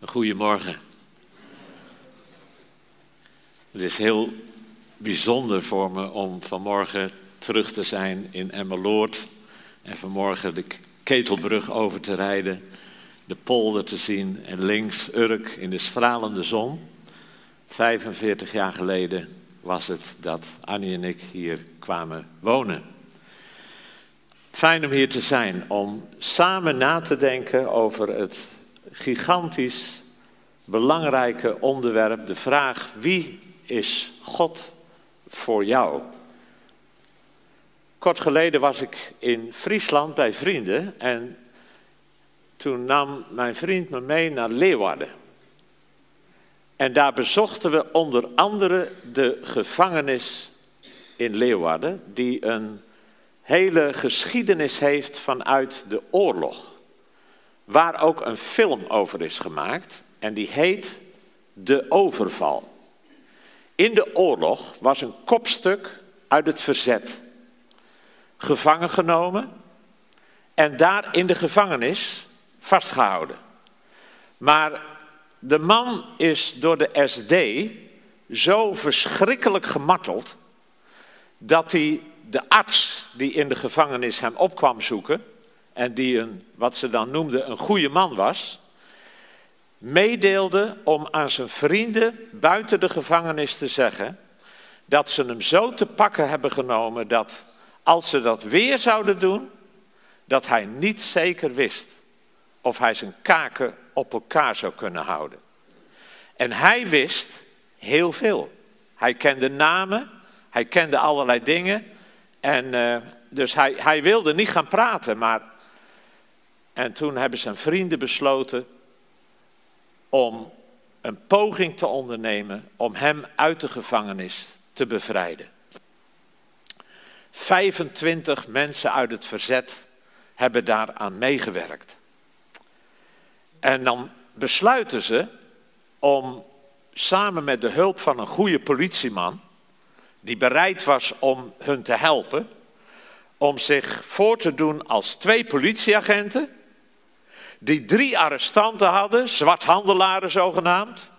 Goedemorgen. Het is heel bijzonder voor me om vanmorgen terug te zijn in Emmeloord en vanmorgen de Ketelbrug over te rijden, de polder te zien en links Urk in de stralende zon. 45 jaar geleden was het dat Annie en ik hier kwamen wonen. Fijn om hier te zijn, om samen na te denken over het gigantisch belangrijke onderwerp, de vraag wie is God voor jou? Kort geleden was ik in Friesland bij vrienden en toen nam mijn vriend me mee naar Leeuwarden. En daar bezochten we onder andere de gevangenis in Leeuwarden, die een hele geschiedenis heeft vanuit de oorlog waar ook een film over is gemaakt en die heet De Overval. In de oorlog was een kopstuk uit het verzet gevangen genomen en daar in de gevangenis vastgehouden. Maar de man is door de SD zo verschrikkelijk gemarteld dat hij de arts die in de gevangenis hem opkwam zoeken, en die een, wat ze dan noemden, een goede man was, meedeelde om aan zijn vrienden buiten de gevangenis te zeggen dat ze hem zo te pakken hebben genomen dat als ze dat weer zouden doen, dat hij niet zeker wist of hij zijn kaken op elkaar zou kunnen houden. En hij wist heel veel. Hij kende namen, hij kende allerlei dingen. En uh, dus hij, hij wilde niet gaan praten, maar en toen hebben zijn vrienden besloten om een poging te ondernemen om hem uit de gevangenis te bevrijden. 25 mensen uit het verzet hebben daaraan meegewerkt. En dan besluiten ze om samen met de hulp van een goede politieman, die bereid was om hun te helpen, om zich voor te doen als twee politieagenten die drie arrestanten hadden, zwarthandelaren zogenaamd.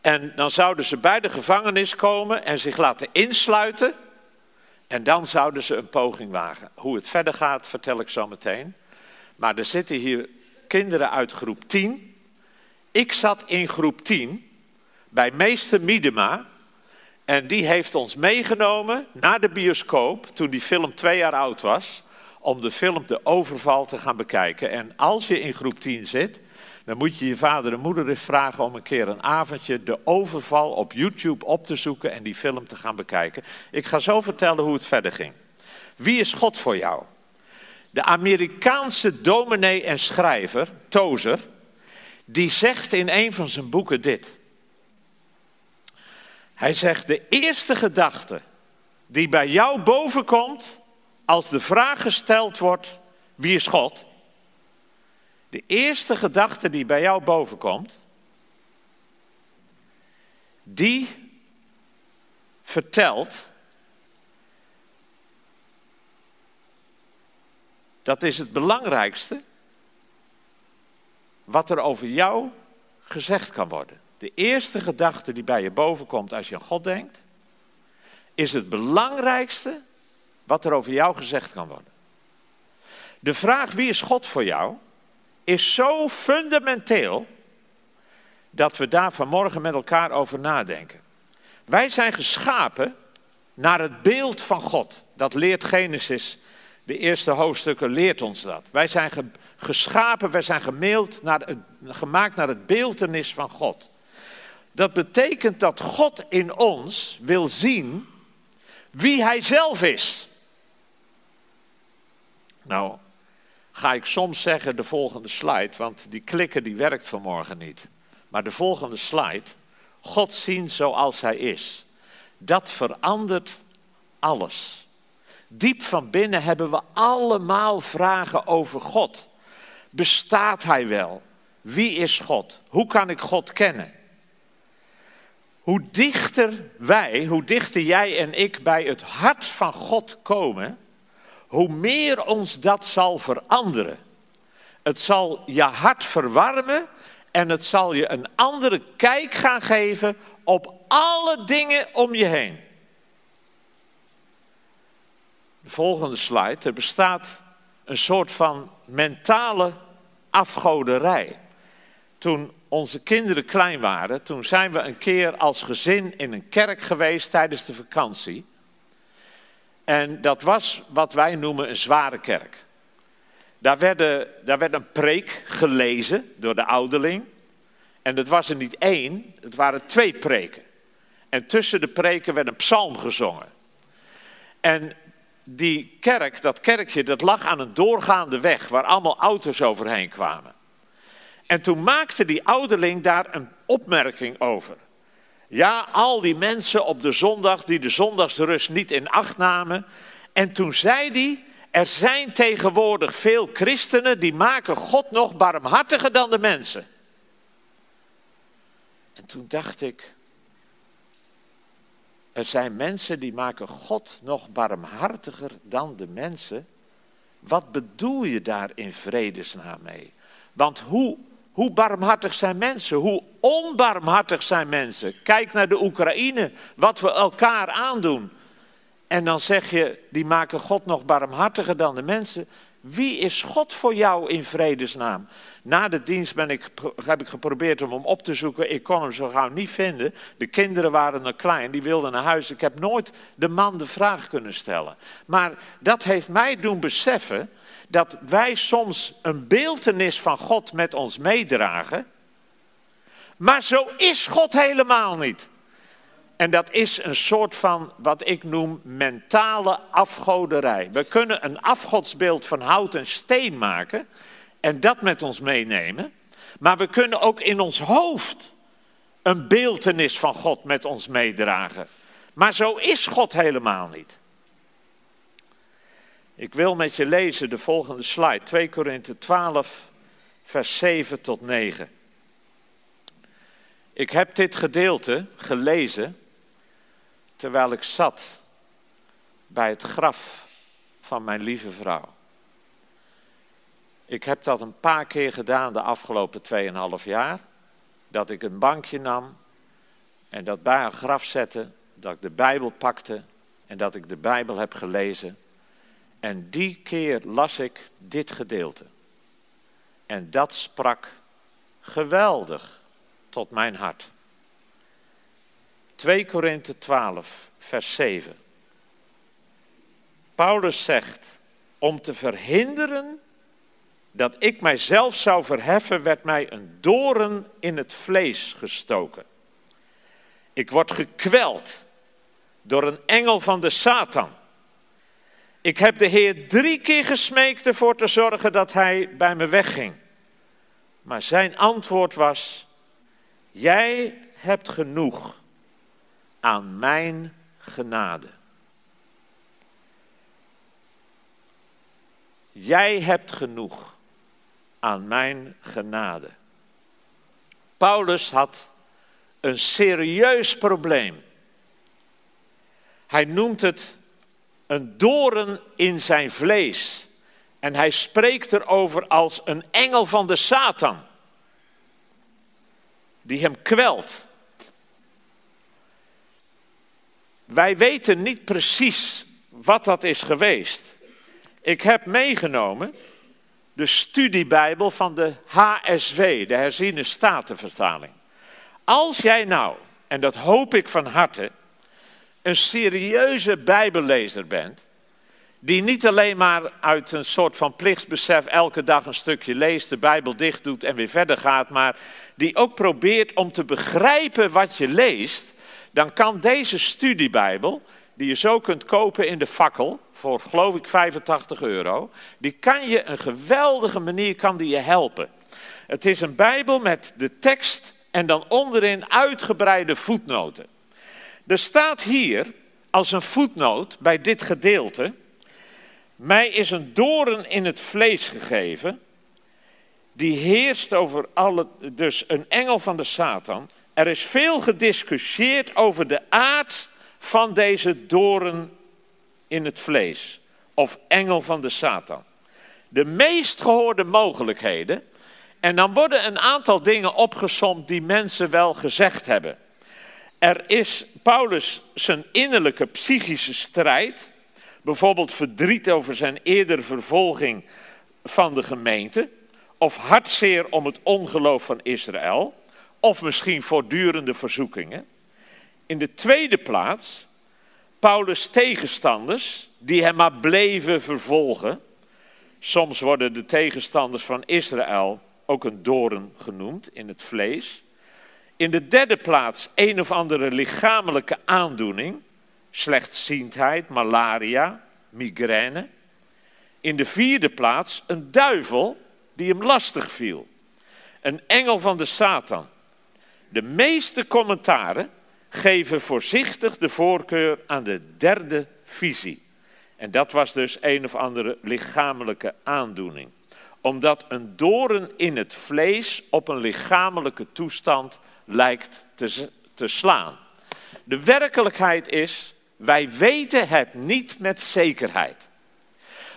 En dan zouden ze bij de gevangenis komen en zich laten insluiten. En dan zouden ze een poging wagen. Hoe het verder gaat, vertel ik zo meteen. Maar er zitten hier kinderen uit groep 10. Ik zat in groep 10 bij meester Miedema. En die heeft ons meegenomen naar de bioscoop toen die film twee jaar oud was om de film De Overval te gaan bekijken. En als je in groep 10 zit, dan moet je je vader en moeder eens vragen om een keer een avondje De Overval op YouTube op te zoeken en die film te gaan bekijken. Ik ga zo vertellen hoe het verder ging. Wie is God voor jou? De Amerikaanse dominee en schrijver, Tozer, die zegt in een van zijn boeken dit. Hij zegt, de eerste gedachte die bij jou bovenkomt, als de vraag gesteld wordt, wie is God? De eerste gedachte die bij jou bovenkomt, die vertelt, dat is het belangrijkste wat er over jou gezegd kan worden. De eerste gedachte die bij je bovenkomt als je aan God denkt, is het belangrijkste wat er over jou gezegd kan worden. De vraag wie is God voor jou is zo fundamenteel dat we daar vanmorgen met elkaar over nadenken. Wij zijn geschapen naar het beeld van God. Dat leert Genesis, de eerste hoofdstukken leert ons dat. Wij zijn geschapen, wij zijn naar het, gemaakt naar het beeldenis van God. Dat betekent dat God in ons wil zien wie Hij zelf is. Nou, ga ik soms zeggen de volgende slide, want die klikken die werkt vanmorgen niet. Maar de volgende slide, God zien zoals Hij is, dat verandert alles. Diep van binnen hebben we allemaal vragen over God. Bestaat Hij wel? Wie is God? Hoe kan ik God kennen? Hoe dichter wij, hoe dichter jij en ik bij het hart van God komen, hoe meer ons dat zal veranderen. Het zal je hart verwarmen en het zal je een andere kijk gaan geven op alle dingen om je heen. De volgende slide. Er bestaat een soort van mentale afgoderij. Toen onze kinderen klein waren, toen zijn we een keer als gezin in een kerk geweest tijdens de vakantie. En dat was wat wij noemen een zware kerk. Daar, werden, daar werd een preek gelezen door de ouderling. En dat was er niet één, het waren twee preken. En tussen de preken werd een psalm gezongen. En die kerk, dat kerkje, dat lag aan een doorgaande weg waar allemaal auto's overheen kwamen. En toen maakte die ouderling daar een opmerking over. Ja, al die mensen op de zondag die de zondagsrust niet in acht namen. En toen zei hij, er zijn tegenwoordig veel christenen die maken God nog barmhartiger dan de mensen. En toen dacht ik, er zijn mensen die maken God nog barmhartiger dan de mensen. Wat bedoel je daar in vredesnaam mee? Want hoe, hoe barmhartig zijn mensen? Hoe onbarmhartig zijn mensen? Kijk naar de Oekraïne, wat we elkaar aandoen. En dan zeg je, die maken God nog barmhartiger dan de mensen. Wie is God voor jou in vredesnaam? Na de dienst ben ik, heb ik geprobeerd om hem op te zoeken. Ik kon hem zo gauw niet vinden. De kinderen waren nog klein, die wilden naar huis. Ik heb nooit de man de vraag kunnen stellen. Maar dat heeft mij doen beseffen dat wij soms een beeltenis van God met ons meedragen. Maar zo is God helemaal niet. En dat is een soort van wat ik noem mentale afgoderij. We kunnen een afgodsbeeld van hout en steen maken en dat met ons meenemen. Maar we kunnen ook in ons hoofd een beeltenis van God met ons meedragen. Maar zo is God helemaal niet. Ik wil met je lezen de volgende slide, 2 Korinthe 12, vers 7 tot 9. Ik heb dit gedeelte gelezen terwijl ik zat bij het graf van mijn lieve vrouw. Ik heb dat een paar keer gedaan de afgelopen 2,5 jaar. Dat ik een bankje nam en dat bij haar graf zette, dat ik de Bijbel pakte en dat ik de Bijbel heb gelezen. En die keer las ik dit gedeelte. En dat sprak geweldig tot mijn hart. 2 Korinthe 12, vers 7. Paulus zegt, om te verhinderen dat ik mijzelf zou verheffen, werd mij een doren in het vlees gestoken. Ik word gekweld door een engel van de Satan. Ik heb de Heer drie keer gesmeekt ervoor te zorgen dat hij bij me wegging. Maar zijn antwoord was: Jij hebt genoeg aan mijn genade. Jij hebt genoeg aan mijn genade. Paulus had een serieus probleem. Hij noemt het een doren in zijn vlees. En hij spreekt erover als een engel van de Satan. Die hem kwelt. Wij weten niet precies wat dat is geweest. Ik heb meegenomen de studiebijbel van de HSV, de herziene statenvertaling. Als jij nou, en dat hoop ik van harte, een serieuze bijbellezer bent, die niet alleen maar uit een soort van plichtsbesef elke dag een stukje leest, de Bijbel dicht doet en weer verder gaat, maar die ook probeert om te begrijpen wat je leest, dan kan deze studiebijbel, die je zo kunt kopen in de fakkel, voor geloof ik 85 euro, die kan je een geweldige manier kan die je helpen. Het is een bijbel met de tekst en dan onderin uitgebreide voetnoten. Er staat hier als een voetnoot bij dit gedeelte, mij is een doren in het vlees gegeven, die heerst over alle, dus een engel van de Satan. Er is veel gediscussieerd over de aard van deze doren in het vlees. Of engel van de Satan. De meest gehoorde mogelijkheden. En dan worden een aantal dingen opgesomd die mensen wel gezegd hebben. Er is Paulus zijn innerlijke psychische strijd. Bijvoorbeeld verdriet over zijn eerdere vervolging van de gemeente. Of hartzeer om het ongeloof van Israël. Of misschien voortdurende verzoekingen. In de tweede plaats Paulus' tegenstanders die hem maar bleven vervolgen. Soms worden de tegenstanders van Israël ook een doorn genoemd in het vlees. In de derde plaats een of andere lichamelijke aandoening, slechtziendheid, malaria, migraine. In de vierde plaats een duivel die hem lastig viel, een engel van de Satan. De meeste commentaren geven voorzichtig de voorkeur aan de derde visie. En dat was dus een of andere lichamelijke aandoening. Omdat een doren in het vlees op een lichamelijke toestand lijkt te, te slaan. De werkelijkheid is, wij weten het niet met zekerheid.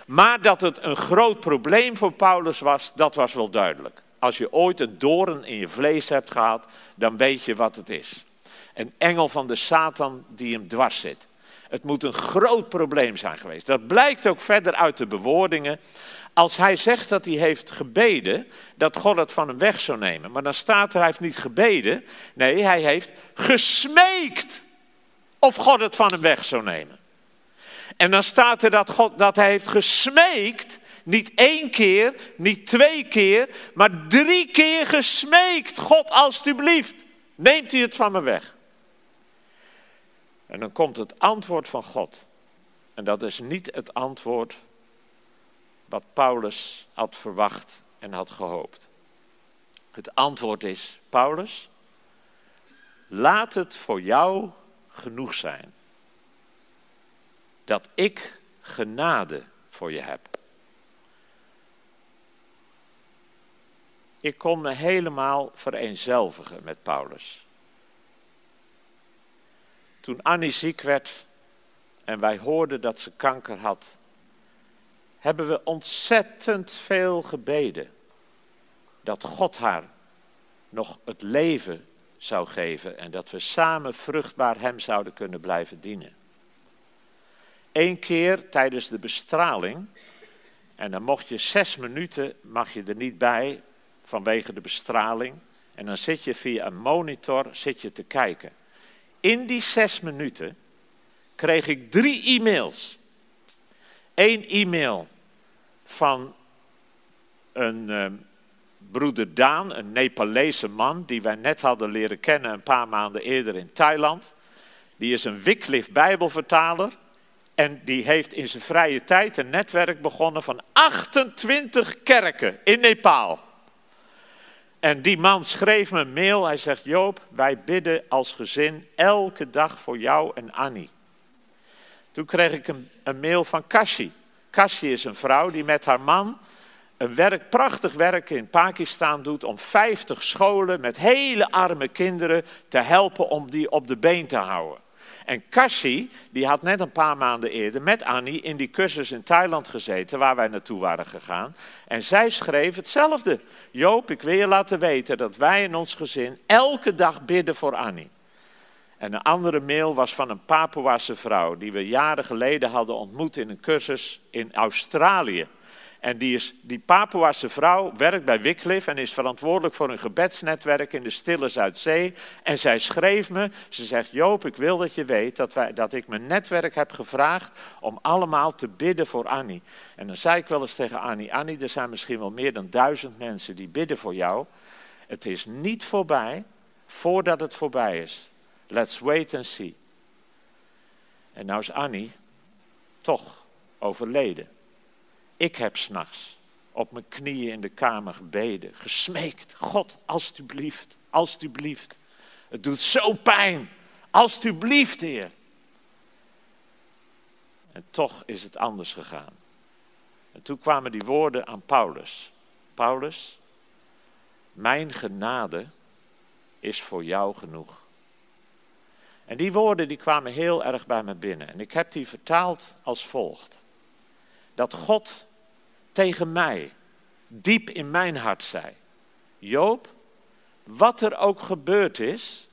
Maar dat het een groot probleem voor Paulus was, dat was wel duidelijk. Als je ooit een doren in je vlees hebt gehad, dan weet je wat het is. Een engel van de Satan die hem dwars zit. Het moet een groot probleem zijn geweest. Dat blijkt ook verder uit de bewoordingen. Als hij zegt dat hij heeft gebeden, dat God het van hem weg zou nemen. Maar dan staat er, hij heeft niet gebeden. Nee, hij heeft gesmeekt of God het van hem weg zou nemen. En dan staat er dat, God, dat hij heeft gesmeekt, niet één keer, niet twee keer, maar drie keer gesmeekt. God, alstublieft, neemt u het van me weg. En dan komt het antwoord van God. En dat is niet het antwoord wat Paulus had verwacht en had gehoopt. Het antwoord is, Paulus, laat het voor jou genoeg zijn dat ik genade voor je heb. Ik kon me helemaal vereenzelvigen met Paulus. Toen Annie ziek werd en wij hoorden dat ze kanker had, hebben we ontzettend veel gebeden dat God haar nog het leven zou geven en dat we samen vruchtbaar Hem zouden kunnen blijven dienen. Eén keer tijdens de bestraling, en dan mocht je zes minuten, mag je er niet bij vanwege de bestraling, en dan zit je via een monitor zit je te kijken. In die zes minuten kreeg ik drie e-mails. Eén e-mail van een uh, broeder Daan, een Nepalese man die wij net hadden leren kennen een paar maanden eerder in Thailand. Die is een Wycliffe Bijbelvertaler en die heeft in zijn vrije tijd een netwerk begonnen van 28 kerken in Nepal. En die man schreef me een mail. Hij zegt: Joop, wij bidden als gezin elke dag voor jou en Annie. Toen kreeg ik een, een mail van Kashi. Kashi is een vrouw die met haar man een werk, prachtig werk in Pakistan doet om 50 scholen met hele arme kinderen te helpen om die op de been te houden. En Kashi, die had net een paar maanden eerder met Annie in die cursus in Thailand gezeten, waar wij naartoe waren gegaan. En zij schreef hetzelfde. Joop, ik wil je laten weten dat wij in ons gezin elke dag bidden voor Annie. En een andere mail was van een Papuaanse vrouw die we jaren geleden hadden ontmoet in een cursus in Australië. En die, is, die vrouw werkt bij Wycliffe en is verantwoordelijk voor een gebedsnetwerk in de Stille Zuidzee. En zij schreef me, ze zegt, Joop, ik wil dat je weet dat, wij, dat ik mijn netwerk heb gevraagd om allemaal te bidden voor Annie. En dan zei ik wel eens tegen Annie, Annie, er zijn misschien wel meer dan duizend mensen die bidden voor jou. Het is niet voorbij voordat het voorbij is. Let's wait and see. En nou is Annie toch overleden. Ik heb s'nachts op mijn knieën in de kamer gebeden, gesmeekt. God, alstublieft, alstublieft. Het doet zo pijn. Alstublieft, Heer. En toch is het anders gegaan. En toen kwamen die woorden aan Paulus. Paulus, mijn genade is voor jou genoeg. En die woorden die kwamen heel erg bij me binnen. En ik heb die vertaald als volgt. Dat God tegen mij, diep in mijn hart zei: Joop, wat er ook gebeurd is,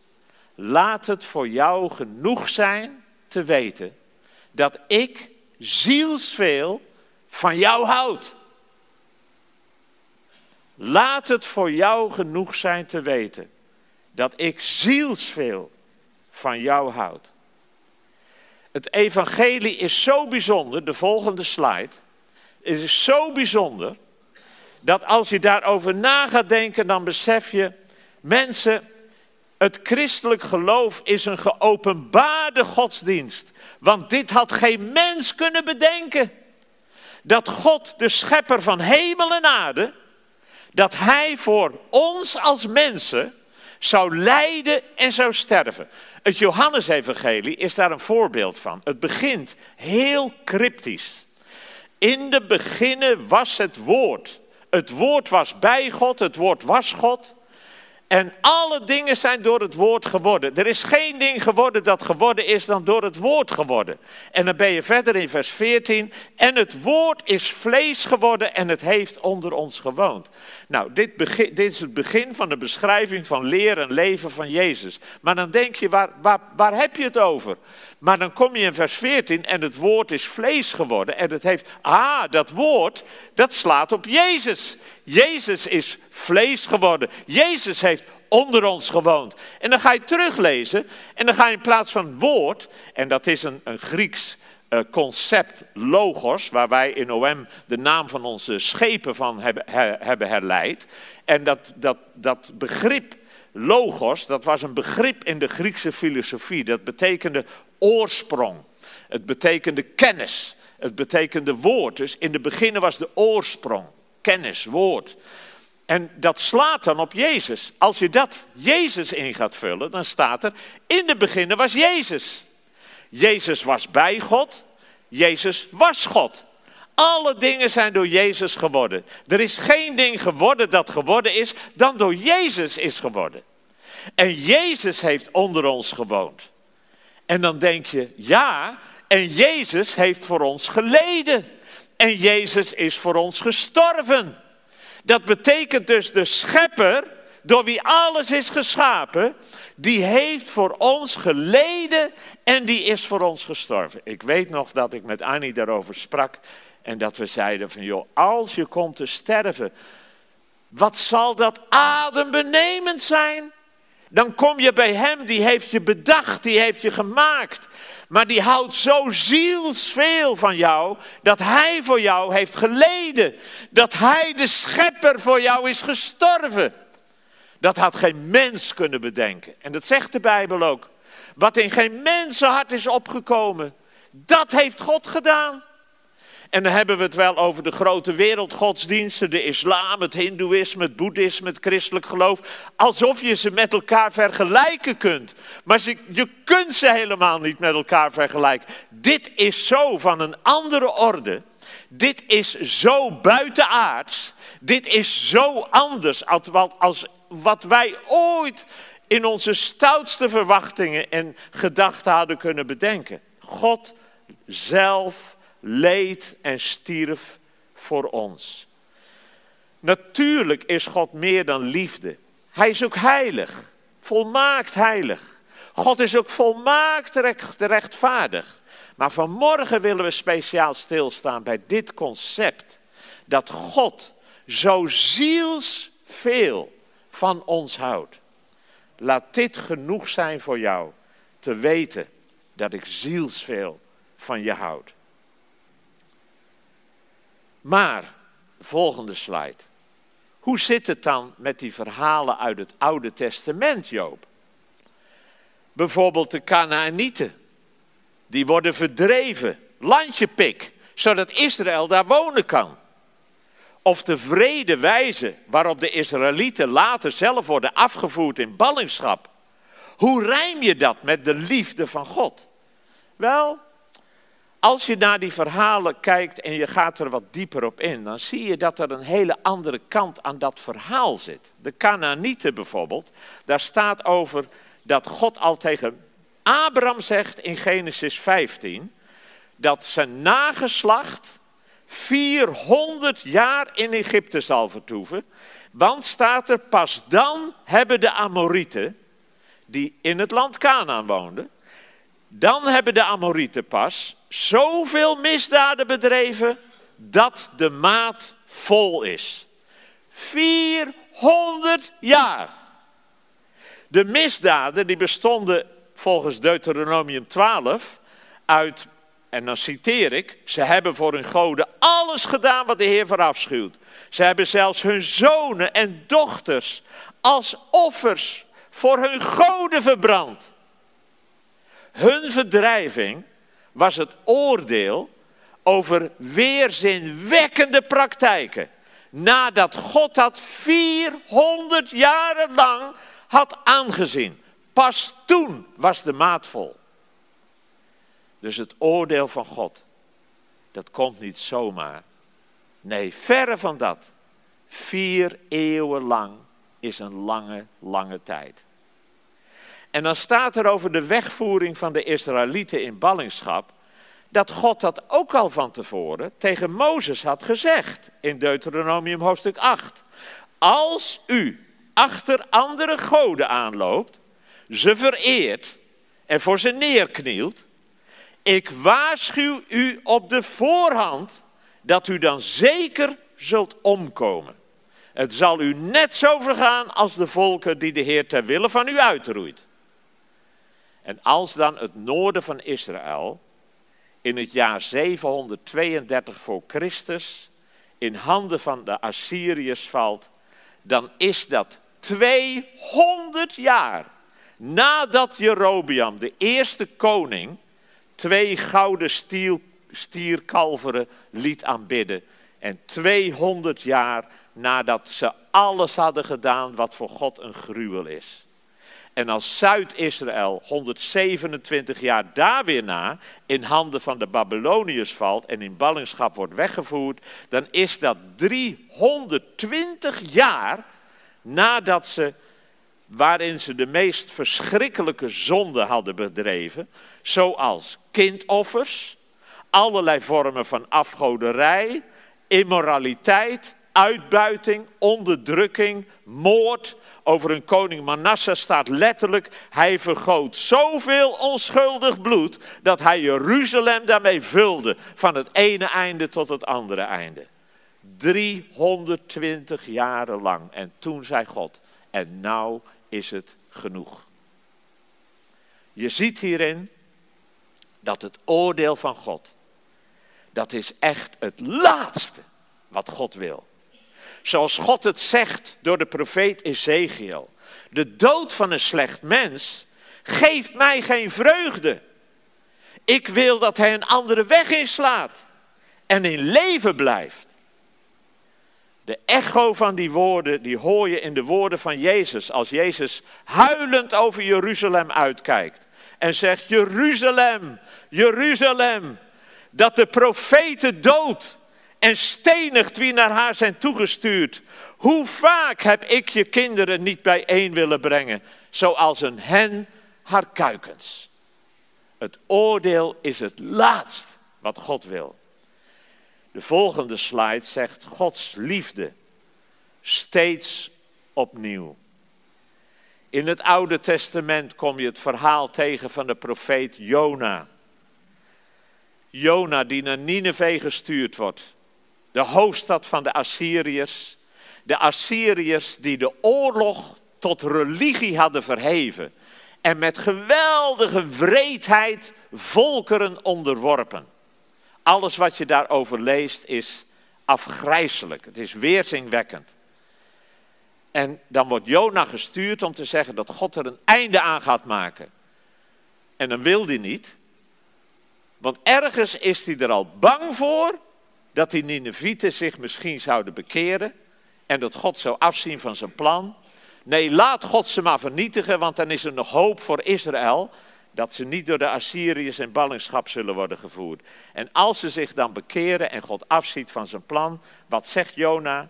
laat het voor jou genoeg zijn te weten dat ik zielsveel van jou houd. Laat het voor jou genoeg zijn te weten dat ik zielsveel van jou houd. Het evangelie is zo bijzonder, de volgende slide. Het is zo bijzonder dat als je daarover na gaat denken, dan besef je, mensen, het christelijk geloof is een geopenbaarde godsdienst. Want dit had geen mens kunnen bedenken. Dat God, de schepper van hemel en aarde, dat Hij voor ons als mensen zou lijden en zou sterven. Het Johannesevangelie is daar een voorbeeld van. Het begint heel cryptisch. In de beginnen was het woord. Het woord was bij God, het woord was God. En alle dingen zijn door het woord geworden. Er is geen ding geworden dat geworden is dan door het woord geworden. En dan ben je verder in vers 14. En het woord is vlees geworden en het heeft onder ons gewoond. Nou, dit, begin, dit is het begin van de beschrijving van leer en leven van Jezus. Maar dan denk je, waar, waar, waar heb je het over? Maar dan kom je in vers 14 en het woord is vlees geworden. En het heeft, ah, dat woord, dat slaat op Jezus. Jezus is vlees geworden. Jezus heeft onder ons gewoond. En dan ga je teruglezen en dan ga je in plaats van woord, en dat is een, een Grieks uh, concept logos, waar wij in OM de naam van onze schepen van hebben, hebben herleid. En dat, dat, dat begrip logos, dat was een begrip in de Griekse filosofie. Dat betekende oorsprong. Het betekende kennis. Het betekende woord. Dus in de beginnen was de oorsprong. Kennis, woord. En dat slaat dan op Jezus. Als je dat Jezus in gaat vullen, dan staat er: in de beginnen was Jezus. Jezus was bij God. Jezus was God. Alle dingen zijn door Jezus geworden. Er is geen ding geworden dat geworden is dan door Jezus is geworden. En Jezus heeft onder ons gewoond. En dan denk je, ja, en Jezus heeft voor ons geleden. En Jezus is voor ons gestorven. Dat betekent dus de schepper, door wie alles is geschapen, die heeft voor ons geleden en die is voor ons gestorven. Ik weet nog dat ik met Annie daarover sprak en dat we zeiden van joh, als je komt te sterven, wat zal dat adembenemend zijn? Dan kom je bij Hem, die heeft je bedacht, die heeft je gemaakt. Maar die houdt zo zielsveel van jou, dat Hij voor jou heeft geleden. Dat Hij, de schepper, voor jou is gestorven. Dat had geen mens kunnen bedenken. En dat zegt de Bijbel ook. Wat in geen mensenhart is opgekomen, dat heeft God gedaan. En dan hebben we het wel over de grote wereldgodsdiensten, de islam, het hindoeïsme, het boeddhisme, het christelijk geloof. Alsof je ze met elkaar vergelijken kunt. Maar je kunt ze helemaal niet met elkaar vergelijken. Dit is zo van een andere orde. Dit is zo buitenaards. Dit is zo anders als wat wij ooit in onze stoutste verwachtingen en gedachten hadden kunnen bedenken. God zelf leed en stierf voor ons. Natuurlijk is God meer dan liefde. Hij is ook heilig, volmaakt heilig. God is ook volmaakt rechtvaardig. Maar vanmorgen willen we speciaal stilstaan bij dit concept. Dat God zo zielsveel van ons houdt. Laat dit genoeg zijn voor jou te weten dat ik zielsveel van je houd. Maar, volgende slide. Hoe zit het dan met die verhalen uit het Oude Testament, Joop? Bijvoorbeeld de Canaanieten. Die worden verdreven, landje pik, zodat Israël daar wonen kan. Of de vrede wijze waarop de Israëlieten later zelf worden afgevoerd in ballingschap. Hoe rijm je dat met de liefde van God? Wel, als je naar die verhalen kijkt en je gaat er wat dieper op in, dan zie je dat er een hele andere kant aan dat verhaal zit. De Canaanieten bijvoorbeeld, daar staat over dat God al tegen Abraham zegt in Genesis 15 dat zijn nageslacht 400 jaar in Egypte zal vertoeven. Want staat er, pas dan hebben de Amorieten, die in het land Canaan woonden, dan hebben de Amorieten pas zoveel misdaden bedreven dat de maat vol is. 400 jaar. De misdaden die bestonden volgens Deuteronomium 12 uit, en dan citeer ik, ze hebben voor hun goden alles gedaan wat de Heer verafschuwt. Ze hebben zelfs hun zonen en dochters als offers voor hun goden verbrand. Hun verdrijving was het oordeel over weerzinwekkende praktijken. Nadat God dat 400 jaren lang had aangezien. Pas toen was de maat vol. Dus het oordeel van God, dat komt niet zomaar. Nee, verre van dat. Vier eeuwen lang is een lange, lange tijd. En dan staat er over de wegvoering van de Israëlieten in ballingschap, dat God dat ook al van tevoren tegen Mozes had gezegd in Deuteronomium hoofdstuk 8. Als u achter andere goden aanloopt, ze vereert en voor ze neerknielt, ik waarschuw u op de voorhand dat u dan zeker zult omkomen. Het zal u net zo vergaan als de volken die de Heer ter wille van u uitroeit. En als dan het noorden van Israël in het jaar 732 voor Christus in handen van de Assyriërs valt, dan is dat 200 jaar nadat Jerobiam, de eerste koning, twee gouden stierkalveren liet aanbidden. En 200 jaar nadat ze alles hadden gedaan wat voor God een gruwel is. En als Zuid-Israël 127 jaar daar weer na in handen van de Babyloniërs valt en in ballingschap wordt weggevoerd, dan is dat 320 jaar nadat ze, waarin ze de meest verschrikkelijke zonden hadden bedreven, zoals kindoffers, allerlei vormen van afgoderij, immoraliteit, uitbuiting, onderdrukking, moord. Over een koning Manasseh staat letterlijk, hij vergoot zoveel onschuldig bloed dat hij Jeruzalem daarmee vulde, van het ene einde tot het andere einde. 320 jaren lang. En toen zei God, en nou is het genoeg. Je ziet hierin dat het oordeel van God, dat is echt het laatste wat God wil. Zoals God het zegt door de profeet Ezekiel. De dood van een slecht mens geeft mij geen vreugde. Ik wil dat hij een andere weg inslaat en in leven blijft. De echo van die woorden, die hoor je in de woorden van Jezus. Als Jezus huilend over Jeruzalem uitkijkt. En zegt, Jeruzalem, Jeruzalem, dat de profeten dood en stenigt wie naar haar zijn toegestuurd. Hoe vaak heb ik je kinderen niet bijeen willen brengen, zoals een hen haar kuikens. Het oordeel is het laatst wat God wil. De volgende slide zegt Gods liefde steeds opnieuw. In het Oude Testament kom je het verhaal tegen van de profeet Jona. Jona die naar Nineveh gestuurd wordt, de hoofdstad van de Assyriërs. De Assyriërs die de oorlog tot religie hadden verheven en met geweldige wreedheid volkeren onderworpen. Alles wat je daarover leest is afgrijzelijk. Het is weerzingwekkend. En dan wordt Jona gestuurd om te zeggen dat God er een einde aan gaat maken. En dan wil hij niet. Want ergens is hij er al bang voor dat die Ninevieten zich misschien zouden bekeren. En dat God zou afzien van zijn plan. Nee, laat God ze maar vernietigen, want dan is er nog hoop voor Israël dat ze niet door de Assyriërs in ballingschap zullen worden gevoerd. En als ze zich dan bekeren en God afziet van zijn plan, wat zegt Jona?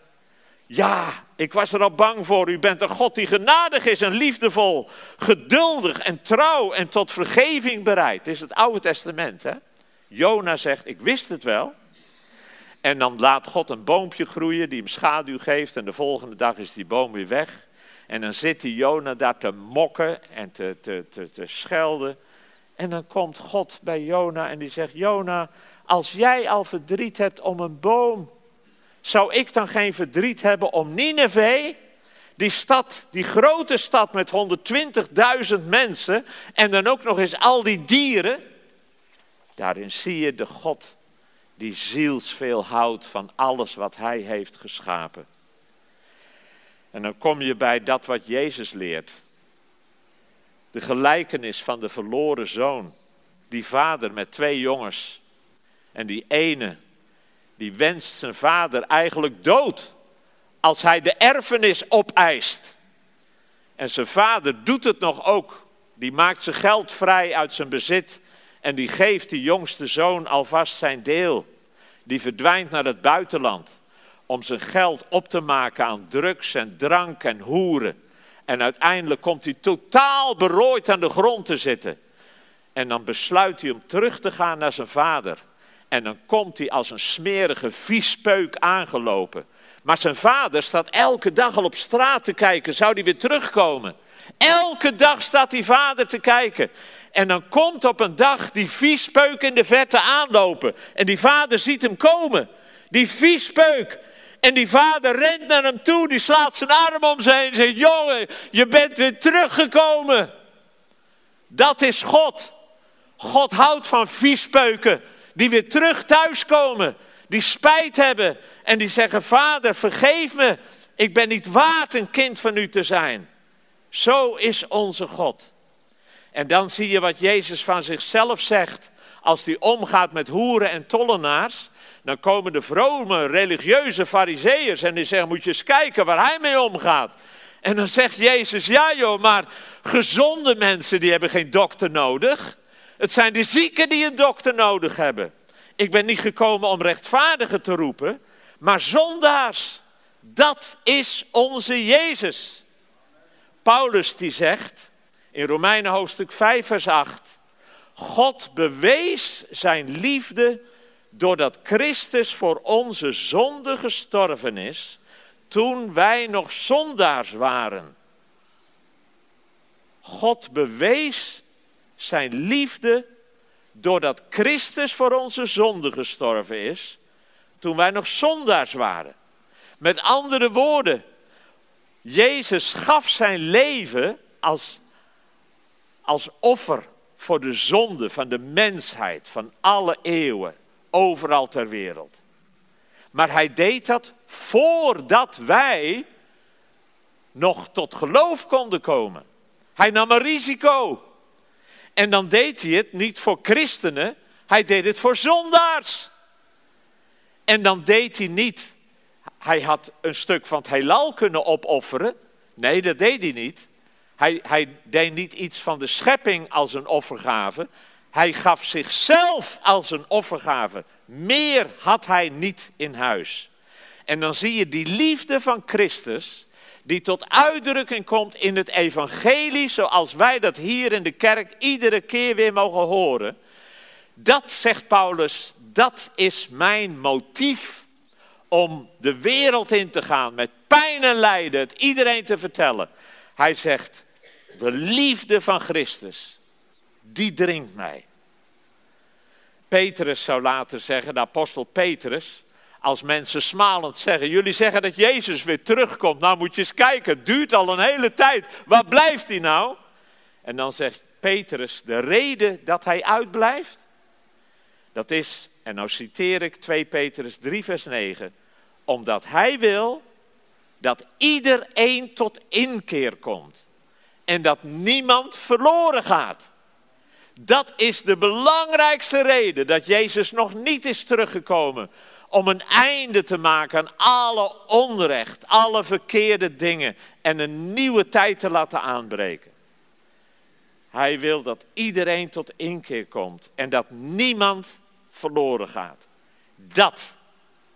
Ja, ik was er al bang voor. U bent een God die genadig is en liefdevol, geduldig en trouw en tot vergeving bereid. Dit is het Oude Testament, hè? Jona zegt, ik wist het wel. En dan laat God een boompje groeien die hem schaduw geeft. En de volgende dag is die boom weer weg. En dan zit die Jona daar te mokken en te, te, te, te schelden. En dan komt God bij Jona en die zegt: Jona, als jij al verdriet hebt om een boom, zou ik dan geen verdriet hebben om Nineveh? Die stad, die grote stad met 120.000 mensen en dan ook nog eens al die dieren. Daarin zie je de God die zielsveel houdt van alles wat hij heeft geschapen. En dan kom je bij dat wat Jezus leert. De gelijkenis van de verloren zoon. Die vader met twee jongens. En die ene, die wenst zijn vader eigenlijk dood. Als hij de erfenis opeist. En zijn vader doet het nog ook. Die maakt zijn geld vrij uit zijn bezit. En die geeft die jongste zoon alvast zijn deel. Die verdwijnt naar het buitenland. Om zijn geld op te maken aan drugs en drank en hoeren. En uiteindelijk komt hij totaal berooid aan de grond te zitten. En dan besluit hij om terug te gaan naar zijn vader. En dan komt hij als een smerige viespeuk aangelopen. Maar zijn vader staat elke dag al op straat te kijken. Zou hij weer terugkomen? Elke dag staat die vader te kijken. En dan komt op een dag die viespeuk in de verte aanlopen. En die vader ziet hem komen. Die viespeuk. En die vader rent naar hem toe, die slaat zijn arm om zijn en zegt: Jongen, je bent weer teruggekomen. Dat is God. God houdt van viespeuken die weer terug thuiskomen, die spijt hebben en die zeggen: Vader, vergeef me, ik ben niet waard een kind van u te zijn. Zo is onze God. En dan zie je wat Jezus van zichzelf zegt als hij omgaat met hoeren en tollenaars. Dan komen de vrome religieuze fariseeërs en die zeggen, moet je eens kijken waar hij mee omgaat. En dan zegt Jezus, ja joh, maar gezonde mensen die hebben geen dokter nodig. Het zijn de zieken die een dokter nodig hebben. Ik ben niet gekomen om rechtvaardigen te roepen, maar zondaars. Dat is onze Jezus. Paulus die zegt in Romeinen hoofdstuk 5 vers 8. God bewees zijn liefde doordat Christus voor onze zonde gestorven is, toen wij nog zondaars waren. God bewees zijn liefde doordat Christus voor onze zonde gestorven is, toen wij nog zondaars waren. Met andere woorden, Jezus gaf zijn leven als, als offer voor de zonde van de mensheid van alle eeuwen overal ter wereld. Maar hij deed dat voordat wij nog tot geloof konden komen. Hij nam een risico. En dan deed hij het niet voor christenen, hij deed het voor zondaars. En dan deed hij niet, hij had een stuk van het heelal kunnen opofferen. Nee, dat deed hij niet. Hij, hij deed niet iets van de schepping als een offergave. Hij gaf zichzelf als een offergave. Meer had hij niet in huis. En dan zie je die liefde van Christus, die tot uitdrukking komt in het evangelie, zoals wij dat hier in de kerk iedere keer weer mogen horen. Dat, zegt Paulus, dat is mijn motief om de wereld in te gaan met pijn en lijden, het iedereen te vertellen. Hij zegt, de liefde van Christus, die dringt mij. Petrus zou later zeggen, de apostel Petrus, als mensen smalend zeggen, jullie zeggen dat Jezus weer terugkomt, nou moet je eens kijken, het duurt al een hele tijd, waar blijft hij nou? En dan zegt Petrus, de reden dat hij uitblijft, dat is, en nou citeer ik 2 Petrus 3 vers 9, omdat hij wil dat iedereen tot inkeer komt en dat niemand verloren gaat. Dat is de belangrijkste reden dat Jezus nog niet is teruggekomen. Om een einde te maken aan alle onrecht, alle verkeerde dingen en een nieuwe tijd te laten aanbreken. Hij wil dat iedereen tot inkeer komt en dat niemand verloren gaat. Dat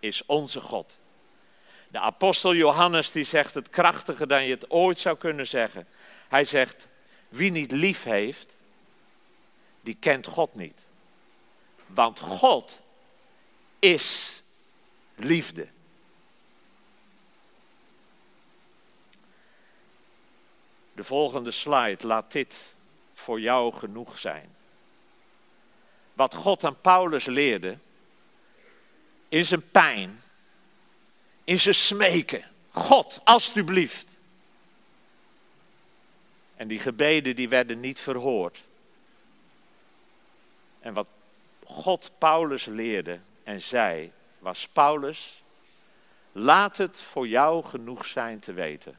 is onze God. De apostel Johannes die zegt het krachtiger dan je het ooit zou kunnen zeggen. Hij zegt, wie niet lief heeft, die kent God niet. Want God is liefde. De volgende slide laat dit voor jou genoeg zijn. Wat God aan Paulus leerde, in zijn pijn, in zijn smeken. God, alstublieft. En die gebeden die werden niet verhoord. En wat God Paulus leerde en zei, was Paulus, laat het voor jou genoeg zijn te weten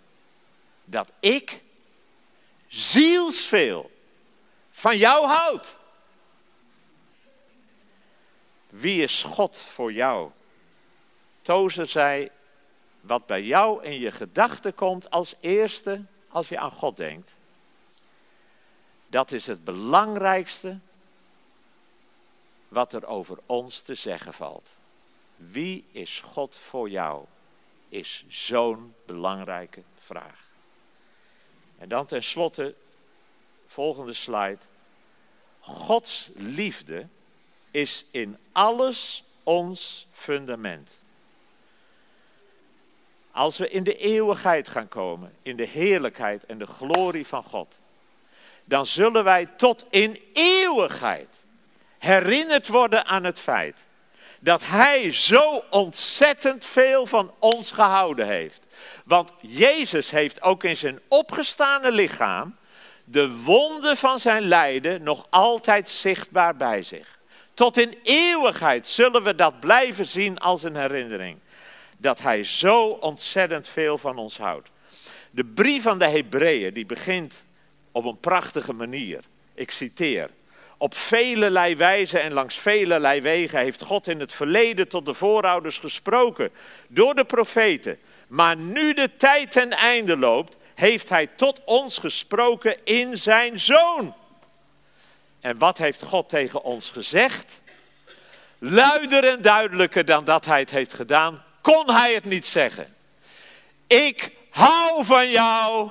dat ik zielsveel van jou houd. Wie is God voor jou? Tozer zei, wat bij jou in je gedachten komt als eerste als je aan God denkt. Dat is het belangrijkste wat er over ons te zeggen valt. Wie is God voor jou? Is zo'n belangrijke vraag. En dan tenslotte, volgende slide. Gods liefde is in alles ons fundament. Als we in de eeuwigheid gaan komen, in de heerlijkheid en de glorie van God, dan zullen wij tot in eeuwigheid herinnerd worden aan het feit dat Hij zo ontzettend veel van ons gehouden heeft. Want Jezus heeft ook in zijn opgestane lichaam de wonden van zijn lijden nog altijd zichtbaar bij zich. Tot in eeuwigheid zullen we dat blijven zien als een herinnering. Dat Hij zo ontzettend veel van ons houdt. De brief van de Hebreeën die begint op een prachtige manier. Ik citeer. Op velelei wijze en langs velelei wegen heeft God in het verleden tot de voorouders gesproken door de profeten. Maar nu de tijd ten einde loopt, heeft Hij tot ons gesproken in Zijn Zoon. En wat heeft God tegen ons gezegd? Luider en duidelijker dan dat Hij het heeft gedaan, kon Hij het niet zeggen. Ik hou van jou.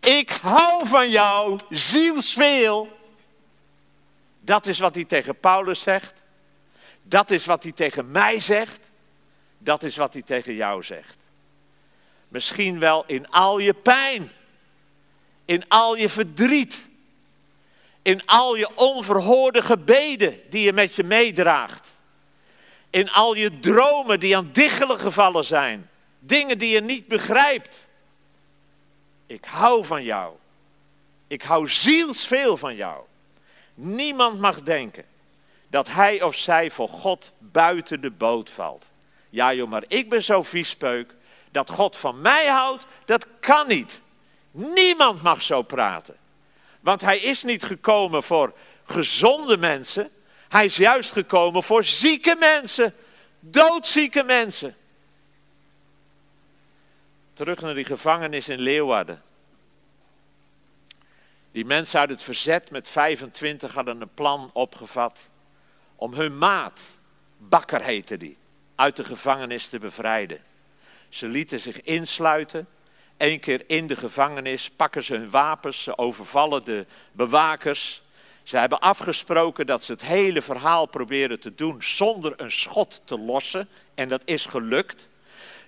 Ik hou van jou, zielsveel. Dat is wat hij tegen Paulus zegt. Dat is wat hij tegen mij zegt. Dat is wat hij tegen jou zegt. Misschien wel in al je pijn. In al je verdriet. In al je onverhoorde gebeden die je met je meedraagt. In al je dromen die aan diggelen gevallen zijn. Dingen die je niet begrijpt. Ik hou van jou. Ik hou zielsveel van jou. Niemand mag denken dat hij of zij voor God buiten de boot valt. Ja joh, maar ik ben zo viespeuk. Dat God van mij houdt, dat kan niet. Niemand mag zo praten. Want hij is niet gekomen voor gezonde mensen. Hij is juist gekomen voor zieke mensen. Doodzieke mensen. Terug naar die gevangenis in Leeuwarden. Die mensen uit het verzet met 25 hadden een plan opgevat om hun maat, Bakker heette die, uit de gevangenis te bevrijden. Ze lieten zich insluiten. Eén keer in de gevangenis pakken ze hun wapens, ze overvallen de bewakers. Ze hebben afgesproken dat ze het hele verhaal proberen te doen zonder een schot te lossen. En dat is gelukt.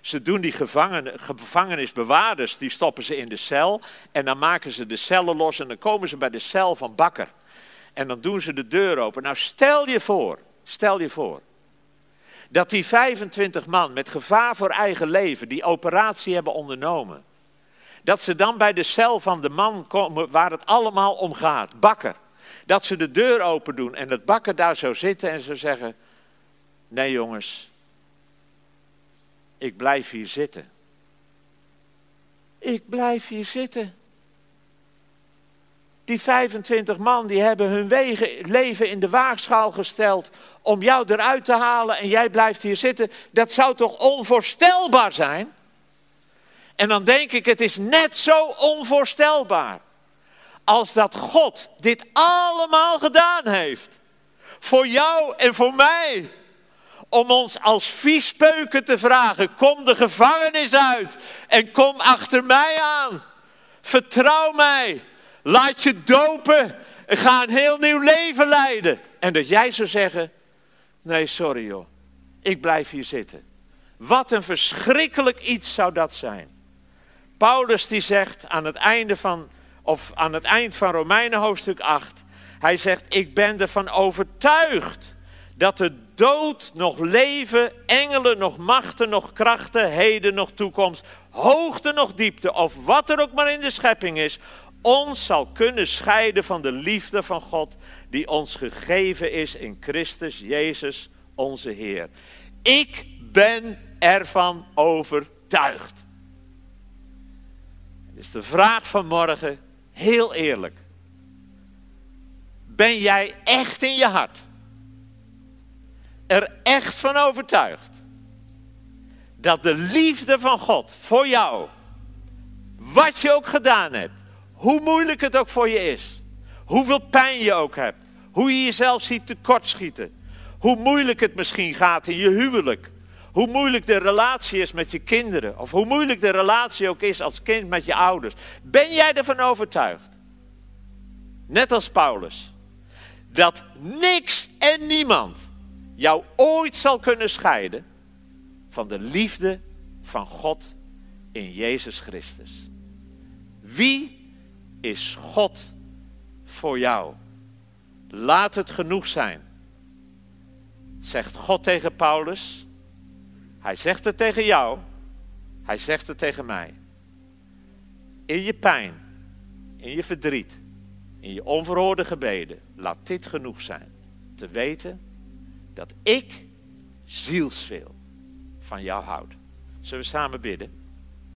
Ze doen die gevangenisbewaarders, die stoppen ze in de cel. En dan maken ze de cellen los en dan komen ze bij de cel van Bakker. En dan doen ze de deur open. Nou, stel je voor, stel je voor. Dat die 25 man met gevaar voor eigen leven die operatie hebben ondernomen. Dat ze dan bij de cel van de man komen waar het allemaal om gaat, Bakker. Dat ze de deur open doen en dat Bakker daar zou zitten en zou zeggen: Nee jongens, ik blijf hier zitten. Ik blijf hier zitten. Die 25 man die hebben hun wegen, leven in de waagschaal gesteld om jou eruit te halen en jij blijft hier zitten. Dat zou toch onvoorstelbaar zijn? En dan denk ik, het is net zo onvoorstelbaar als dat God dit allemaal gedaan heeft. Voor jou en voor mij om ons als viespeuken te vragen: kom de gevangenis uit en kom achter mij aan. Vertrouw mij. Laat je dopen en ga een heel nieuw leven leiden. En dat jij zou zeggen: nee, sorry joh, ik blijf hier zitten. Wat een verschrikkelijk iets zou dat zijn. Paulus die zegt aan het einde van, of aan het eind van Romeinen hoofdstuk 8, hij zegt, ik ben ervan overtuigd dat de dood nog leven, engelen nog machten nog krachten, heden nog toekomst, hoogte nog diepte, of wat er ook maar in de schepping is, ons zal kunnen scheiden van de liefde van God die ons gegeven is in Christus Jezus onze Heer. Ik ben ervan overtuigd. Dus de vraag van morgen, heel eerlijk. Ben jij echt in je hart er echt van overtuigd dat de liefde van God voor jou, wat je ook gedaan hebt, hoe moeilijk het ook voor je is, hoeveel pijn je ook hebt, hoe je jezelf ziet tekortschieten, hoe moeilijk het misschien gaat in je huwelijk, hoe moeilijk de relatie is met je kinderen, of hoe moeilijk de relatie ook is als kind met je ouders. Ben jij ervan overtuigd, net als Paulus, dat niks en niemand jou ooit zal kunnen scheiden van de liefde van God in Jezus Christus? Wie is God voor jou? Laat het genoeg zijn. Zegt God tegen Paulus. Hij zegt het tegen jou. Hij zegt het tegen mij. In je pijn, in je verdriet, in je onverhoorde gebeden, laat dit genoeg zijn. Te weten dat ik zielsveel van jou houd. Zullen we samen bidden?